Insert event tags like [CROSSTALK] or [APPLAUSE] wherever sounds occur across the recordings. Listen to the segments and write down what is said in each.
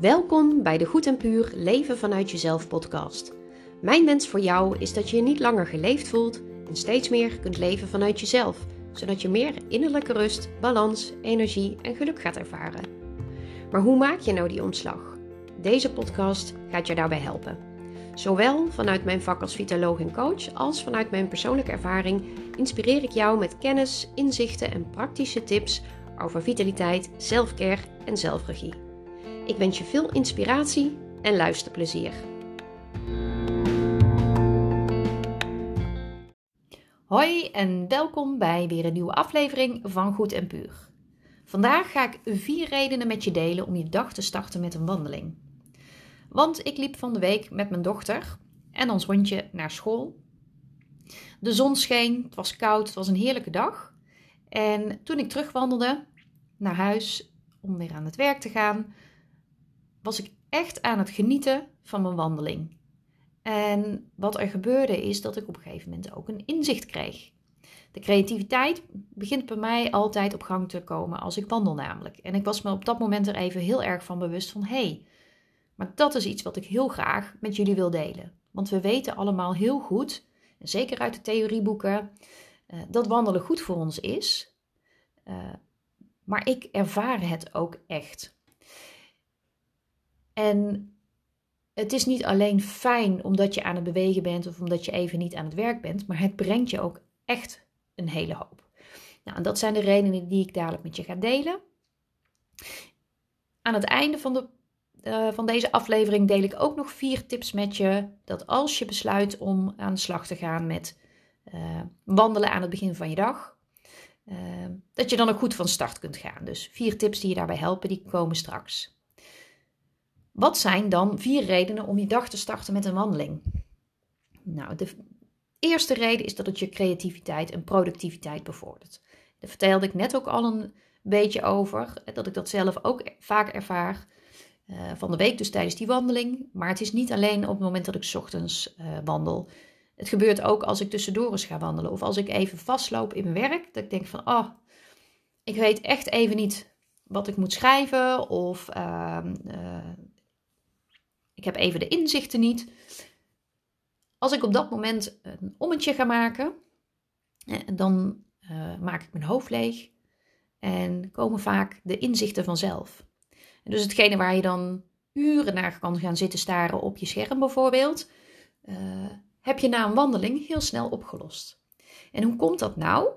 Welkom bij de Goed en Puur Leven vanuit Jezelf podcast. Mijn wens voor jou is dat je je niet langer geleefd voelt en steeds meer kunt leven vanuit jezelf, zodat je meer innerlijke rust, balans, energie en geluk gaat ervaren. Maar hoe maak je nou die omslag? Deze podcast gaat je daarbij helpen. Zowel vanuit mijn vak als vitaloog en coach als vanuit mijn persoonlijke ervaring inspireer ik jou met kennis, inzichten en praktische tips over vitaliteit, zelfcare en zelfregie. Ik wens je veel inspiratie en luisterplezier. Hoi en welkom bij weer een nieuwe aflevering van Goed en Puur. Vandaag ga ik vier redenen met je delen om je dag te starten met een wandeling. Want ik liep van de week met mijn dochter en ons hondje naar school. De zon scheen, het was koud, het was een heerlijke dag. En toen ik terugwandelde naar huis om weer aan het werk te gaan, was ik echt aan het genieten van mijn wandeling. En wat er gebeurde is dat ik op een gegeven moment ook een inzicht kreeg. De creativiteit begint bij mij altijd op gang te komen als ik wandel namelijk. En ik was me op dat moment er even heel erg van bewust van hé, hey, maar dat is iets wat ik heel graag met jullie wil delen. Want we weten allemaal heel goed, en zeker uit de theorieboeken, uh, dat wandelen goed voor ons is. Uh, maar ik ervaar het ook echt. En het is niet alleen fijn omdat je aan het bewegen bent of omdat je even niet aan het werk bent, maar het brengt je ook echt een hele hoop. Nou, dat zijn de redenen die ik dadelijk met je ga delen. Aan het einde van, de, uh, van deze aflevering deel ik ook nog vier tips met je. Dat als je besluit om aan de slag te gaan met uh, wandelen aan het begin van je dag, uh, dat je dan ook goed van start kunt gaan. Dus vier tips die je daarbij helpen, die komen straks. Wat zijn dan vier redenen om je dag te starten met een wandeling? Nou, de eerste reden is dat het je creativiteit en productiviteit bevordert. Daar vertelde ik net ook al een beetje over, dat ik dat zelf ook vaak ervaar. Uh, van de week dus tijdens die wandeling. Maar het is niet alleen op het moment dat ik ochtends uh, wandel. Het gebeurt ook als ik tussendoor eens ga wandelen. Of als ik even vastloop in mijn werk. Dat ik denk van, oh, ik weet echt even niet wat ik moet schrijven. Of uh, ik heb even de inzichten niet. Als ik op dat moment een ommetje ga maken, dan uh, maak ik mijn hoofd leeg en komen vaak de inzichten vanzelf. Dus hetgene waar je dan uren naar kan gaan zitten staren op je scherm bijvoorbeeld, uh, heb je na een wandeling heel snel opgelost. En hoe komt dat nou?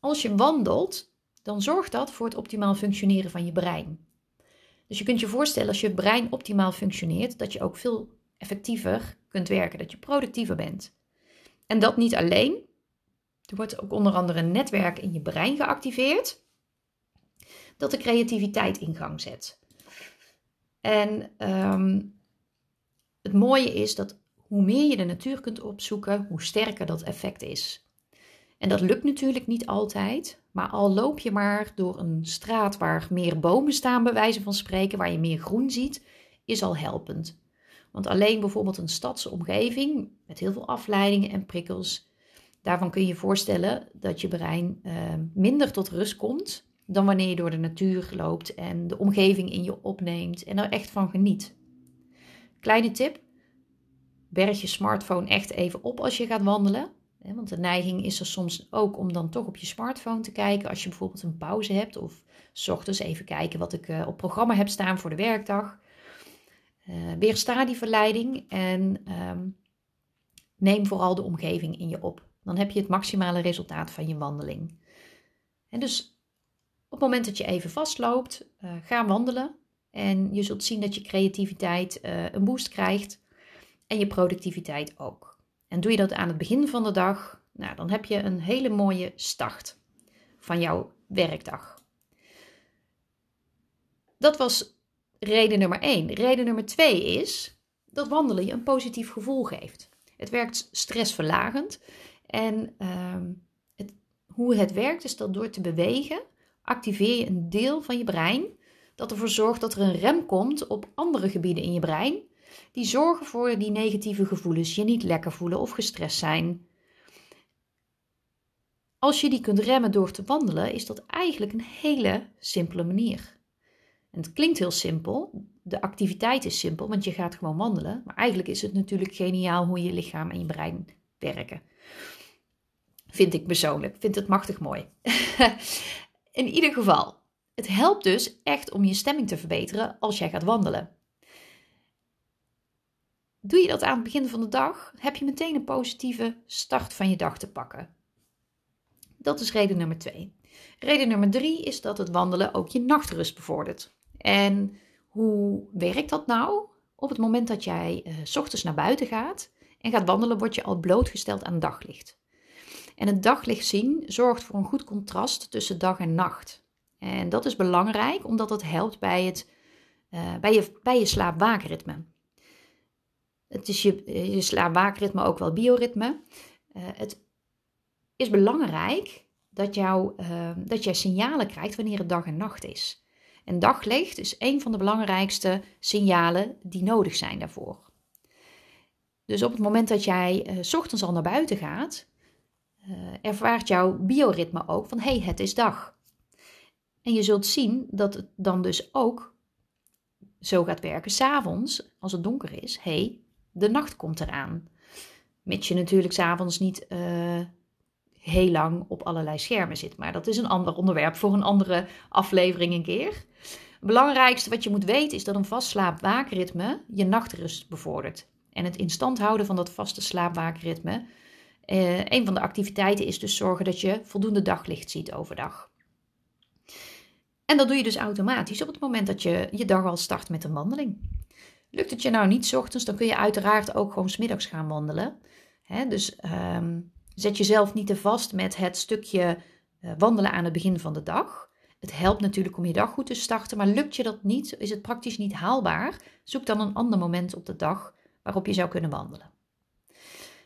Als je wandelt, dan zorgt dat voor het optimaal functioneren van je brein. Dus je kunt je voorstellen als je brein optimaal functioneert, dat je ook veel effectiever kunt werken, dat je productiever bent. En dat niet alleen. Er wordt ook onder andere een netwerk in je brein geactiveerd, dat de creativiteit in gang zet. En um, het mooie is dat hoe meer je de natuur kunt opzoeken, hoe sterker dat effect is. En dat lukt natuurlijk niet altijd, maar al loop je maar door een straat waar meer bomen staan, bij wijze van spreken, waar je meer groen ziet, is al helpend. Want alleen bijvoorbeeld een stadsomgeving met heel veel afleidingen en prikkels, daarvan kun je je voorstellen dat je brein uh, minder tot rust komt dan wanneer je door de natuur loopt en de omgeving in je opneemt en er echt van geniet. Kleine tip: berg je smartphone echt even op als je gaat wandelen. Want de neiging is er soms ook om dan toch op je smartphone te kijken als je bijvoorbeeld een pauze hebt of s ochtends even kijken wat ik uh, op programma heb staan voor de werkdag. Uh, weersta die verleiding en um, neem vooral de omgeving in je op. Dan heb je het maximale resultaat van je wandeling. En dus op het moment dat je even vastloopt, uh, ga wandelen. En je zult zien dat je creativiteit een boost krijgt en je productiviteit ook. En doe je dat aan het begin van de dag, nou, dan heb je een hele mooie start van jouw werkdag. Dat was reden nummer 1. Reden nummer 2 is dat wandelen je een positief gevoel geeft. Het werkt stressverlagend. En uh, het, hoe het werkt is dat door te bewegen activeer je een deel van je brein dat ervoor zorgt dat er een rem komt op andere gebieden in je brein die zorgen voor die negatieve gevoelens, je niet lekker voelen of gestrest zijn. Als je die kunt remmen door te wandelen, is dat eigenlijk een hele simpele manier. En het klinkt heel simpel. De activiteit is simpel, want je gaat gewoon wandelen. Maar eigenlijk is het natuurlijk geniaal hoe je lichaam en je brein werken. Vind ik persoonlijk. Vind het machtig mooi. [LAUGHS] In ieder geval, het helpt dus echt om je stemming te verbeteren als jij gaat wandelen. Doe je dat aan het begin van de dag, heb je meteen een positieve start van je dag te pakken. Dat is reden nummer twee. Reden nummer drie is dat het wandelen ook je nachtrust bevordert. En hoe werkt dat nou? Op het moment dat jij uh, s ochtends naar buiten gaat en gaat wandelen, word je al blootgesteld aan daglicht. En het daglicht zien zorgt voor een goed contrast tussen dag en nacht. En dat is belangrijk omdat het helpt bij, het, uh, bij je, bij je slaap-waakritme. Het is je, je ook wel bioritme. Uh, het is belangrijk dat, jou, uh, dat jij signalen krijgt wanneer het dag en nacht is. En daglicht is een van de belangrijkste signalen die nodig zijn daarvoor. Dus op het moment dat jij uh, s ochtends al naar buiten gaat, uh, ervaart jouw bioritme ook van hey, het is dag. En je zult zien dat het dan dus ook zo gaat werken s'avonds, als het donker is. Hey, de nacht komt eraan. Mits je natuurlijk s'avonds niet uh, heel lang op allerlei schermen zit. Maar dat is een ander onderwerp voor een andere aflevering een keer. Het belangrijkste wat je moet weten is dat een vast slaap-waakritme je nachtrust bevordert. En het in stand houden van dat vaste slaap-waakritme. Uh, een van de activiteiten is dus zorgen dat je voldoende daglicht ziet overdag. En dat doe je dus automatisch op het moment dat je je dag al start met een wandeling. Lukt het je nou niet ochtends, dan kun je uiteraard ook gewoon smiddags gaan wandelen. dus um, zet jezelf niet te vast met het stukje uh, wandelen aan het begin van de dag. Het helpt natuurlijk om je dag goed te starten, maar lukt je dat niet, is het praktisch niet haalbaar, zoek dan een ander moment op de dag waarop je zou kunnen wandelen.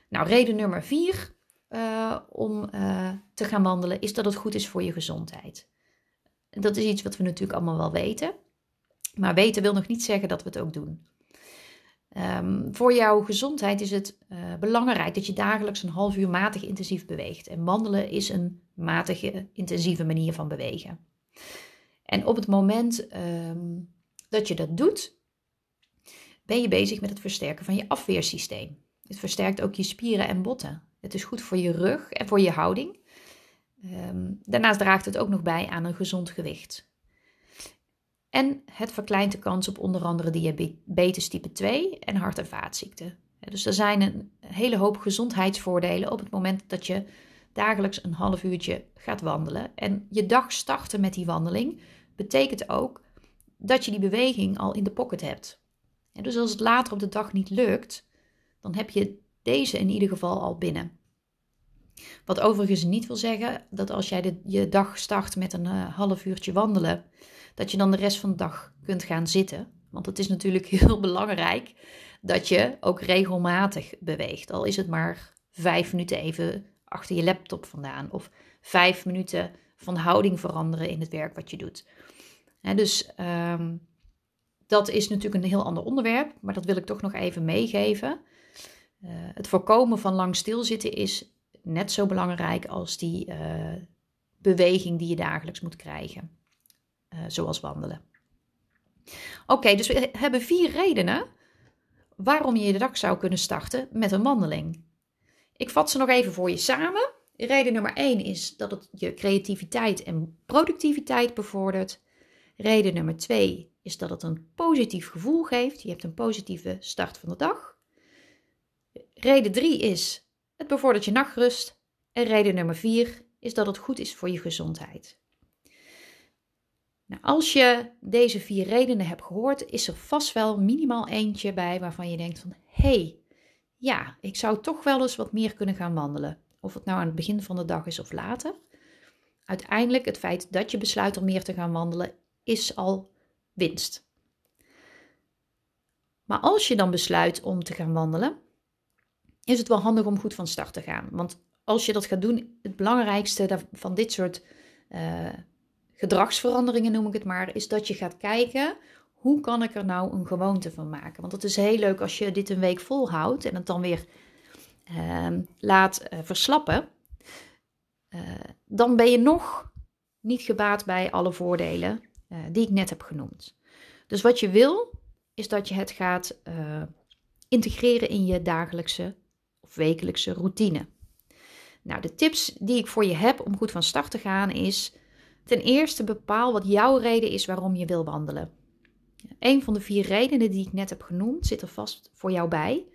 Nou, reden nummer vier uh, om uh, te gaan wandelen is dat het goed is voor je gezondheid. Dat is iets wat we natuurlijk allemaal wel weten. Maar weten wil nog niet zeggen dat we het ook doen. Um, voor jouw gezondheid is het uh, belangrijk dat je dagelijks een half uur matig intensief beweegt. En wandelen is een matige, intensieve manier van bewegen. En op het moment um, dat je dat doet, ben je bezig met het versterken van je afweersysteem. Het versterkt ook je spieren en botten. Het is goed voor je rug en voor je houding. Um, daarnaast draagt het ook nog bij aan een gezond gewicht. En het verkleint de kans op onder andere diabetes type 2 en hart- en vaatziekten. Dus er zijn een hele hoop gezondheidsvoordelen op het moment dat je dagelijks een half uurtje gaat wandelen. En je dag starten met die wandeling betekent ook dat je die beweging al in de pocket hebt. Dus als het later op de dag niet lukt, dan heb je deze in ieder geval al binnen. Wat overigens niet wil zeggen dat als jij de, je dag start met een uh, half uurtje wandelen, dat je dan de rest van de dag kunt gaan zitten. Want het is natuurlijk [LAUGHS] heel belangrijk dat je ook regelmatig beweegt. Al is het maar vijf minuten even achter je laptop vandaan. Of vijf minuten van houding veranderen in het werk wat je doet. dus um, dat is natuurlijk een heel ander onderwerp, maar dat wil ik toch nog even meegeven. Uh, het voorkomen van lang stilzitten is net zo belangrijk als die uh, beweging die je dagelijks moet krijgen. Uh, zoals wandelen. Oké, dus we hebben vier redenen waarom je de dag zou kunnen starten met een wandeling. Ik vat ze nog even voor je samen. Reden nummer 1 is dat het je creativiteit en productiviteit bevordert. Reden nummer 2 is dat het een positief gevoel geeft. Je hebt een positieve start van de dag. Reden 3 is het bevordert je nachtrust. En reden nummer 4 is dat het goed is voor je gezondheid. Nou, als je deze vier redenen hebt gehoord, is er vast wel minimaal eentje bij waarvan je denkt van hé, hey, ja, ik zou toch wel eens wat meer kunnen gaan wandelen. Of het nou aan het begin van de dag is of later. Uiteindelijk, het feit dat je besluit om meer te gaan wandelen, is al winst. Maar als je dan besluit om te gaan wandelen, is het wel handig om goed van start te gaan. Want als je dat gaat doen, het belangrijkste van dit soort uh, gedragsveranderingen, noem ik het maar, is dat je gaat kijken hoe kan ik er nou een gewoonte van maken. Want het is heel leuk als je dit een week volhoudt en het dan weer uh, laat uh, verslappen. dan ben je nog niet gebaat bij alle voordelen uh, die ik net heb genoemd. Dus wat je wil, is dat je het gaat integreren in je dagelijkse of wekelijkse routine. Nou, de tips die ik voor je heb om goed van start te gaan is: ten eerste bepaal wat jouw reden is waarom je wil wandelen. Een van de vier redenen die ik net heb genoemd zit er vast voor jou bij.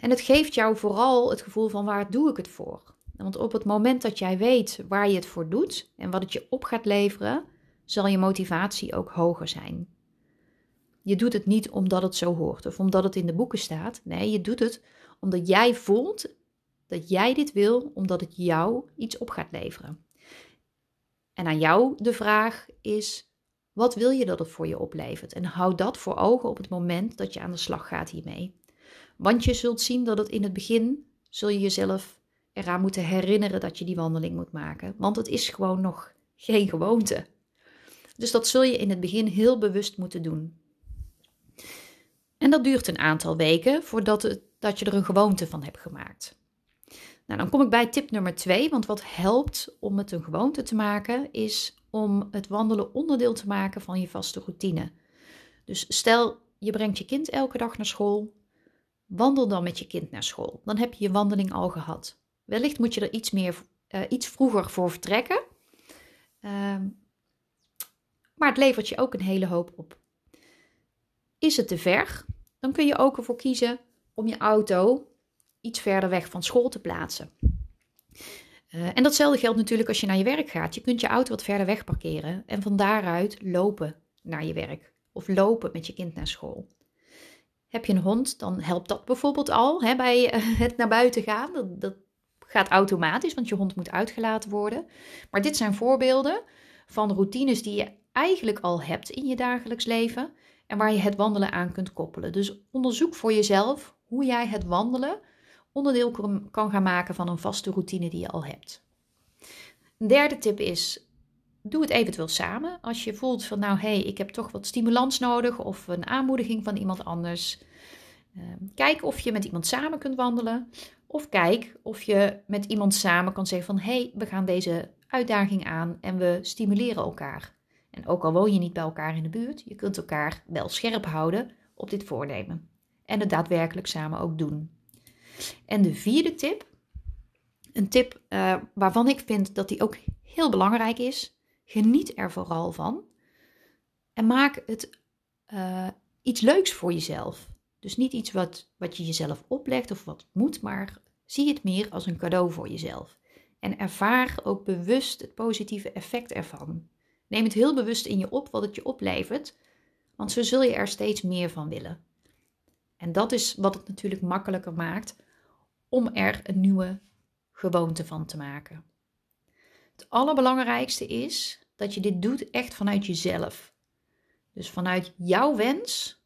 En het geeft jou vooral het gevoel van waar doe ik het voor? Want op het moment dat jij weet waar je het voor doet en wat het je op gaat leveren, zal je motivatie ook hoger zijn. Je doet het niet omdat het zo hoort of omdat het in de boeken staat. Nee, je doet het omdat jij voelt dat jij dit wil, omdat het jou iets op gaat leveren. En aan jou de vraag is: wat wil je dat het voor je oplevert? En hou dat voor ogen op het moment dat je aan de slag gaat hiermee. Want je zult zien dat het in het begin zul je jezelf eraan moeten herinneren dat je die wandeling moet maken. Want het is gewoon nog geen gewoonte. Dus dat zul je in het begin heel bewust moeten doen. En dat duurt een aantal weken voordat het, dat je er een gewoonte van hebt gemaakt. Nou, dan kom ik bij tip nummer twee, want wat helpt om het een gewoonte te maken, is om het wandelen onderdeel te maken van je vaste routine. Dus stel, je brengt je kind elke dag naar school, wandel dan met je kind naar school. Dan heb je je wandeling al gehad. Wellicht moet je er iets, meer, uh, iets vroeger voor vertrekken, uh, maar het levert je ook een hele hoop op. Is het te ver? Dan kun je ook ervoor kiezen om je auto iets verder weg van school te plaatsen. Uh, en datzelfde geldt natuurlijk als je naar je werk gaat. Je kunt je auto wat verder weg parkeren en van daaruit lopen naar je werk of lopen met je kind naar school. Heb je een hond, dan helpt dat bijvoorbeeld al hè, bij uh, [LAUGHS] het naar buiten gaan. Dat, dat gaat automatisch, want je hond moet uitgelaten worden. Maar dit zijn voorbeelden van routines die je eigenlijk al hebt in je dagelijks leven en waar je het wandelen aan kunt koppelen. Dus onderzoek voor jezelf hoe jij het wandelen onderdeel kan gaan maken van een vaste routine die je al hebt. Een derde tip is: doe het eventueel samen. Als je voelt van nou hé, hey, ik heb toch wat stimulans nodig of een aanmoediging van iemand anders. Ehm, kijk of je met iemand samen kunt wandelen. Of kijk of je met iemand samen kan zeggen van hé, hey, we gaan deze uitdaging aan en we stimuleren elkaar. En ook al woon je niet bij elkaar in de buurt, je kunt elkaar wel scherp houden op dit voornemen. En het daadwerkelijk samen ook doen. En de vierde tip, een tip uh, waarvan ik vind dat die ook heel belangrijk is. Geniet er vooral van. En maak het uh, iets leuks voor jezelf. Dus niet iets wat, wat je jezelf oplegt of wat moet, maar zie het meer als een cadeau voor jezelf. En ervaar ook bewust het positieve effect ervan. Neem het heel bewust in je op wat het je oplevert, want zo zul je er steeds meer van willen. En dat is wat het natuurlijk makkelijker maakt om er een nieuwe gewoonte van te maken. Het allerbelangrijkste is dat je dit doet echt vanuit jezelf. Dus vanuit jouw wens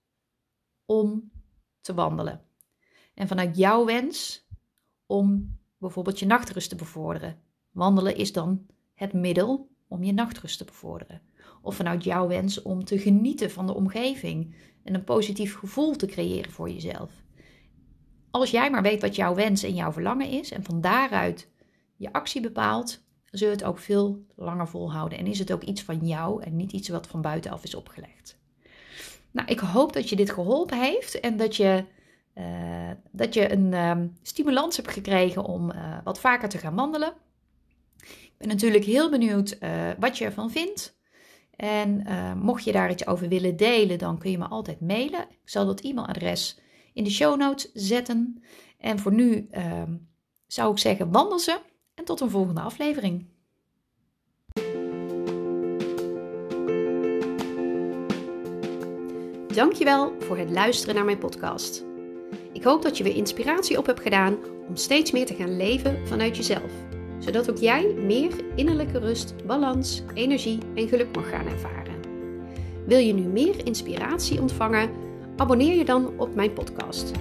om te wandelen. En vanuit jouw wens om bijvoorbeeld je nachtrust te bevorderen. Wandelen is dan het middel om je nachtrust te bevorderen. Of vanuit jouw wens om te genieten van de omgeving en een positief gevoel te creëren voor jezelf. Als jij maar weet wat jouw wens en jouw verlangen is en van daaruit je actie bepaalt, zul je het ook veel langer volhouden. En is het ook iets van jou en niet iets wat van buitenaf is opgelegd. Nou, ik hoop dat je dit geholpen heeft en dat je, uh, dat je een uh, stimulans hebt gekregen om uh, wat vaker te gaan wandelen. Ik ben natuurlijk heel benieuwd uh, wat je ervan vindt. En mocht je daar iets over willen delen, dan kun je me altijd mailen. Ik zal dat e-mailadres in de show notes zetten. En voor nu ehm, zou ik zeggen, wandel ze en tot een volgende aflevering. Dankjewel voor het luisteren naar mijn podcast. Ik hoop dat je weer inspiratie op hebt gedaan om steeds meer te gaan leven vanuit jezelf, zodat ook jij meer innerlijke rust, balans, energie en geluk mag gaan ervaren. Wil je nu meer inspiratie ontvangen? Abonneer je dan op mijn podcast.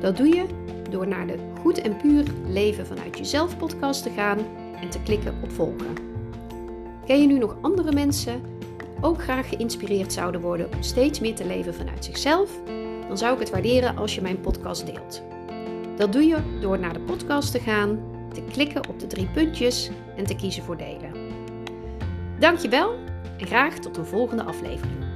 Dat doe je door naar de Goed en Puur Leven vanuit Jezelf podcast te gaan en te klikken op volgen. Ken je nu nog andere mensen die ook graag geïnspireerd zouden worden om steeds meer te leven vanuit zichzelf? Dan zou ik het waarderen als je mijn podcast deelt. Dat doe je door naar de podcast te gaan, te klikken op de drie puntjes en te kiezen voor delen. Dankjewel en graag tot een volgende aflevering.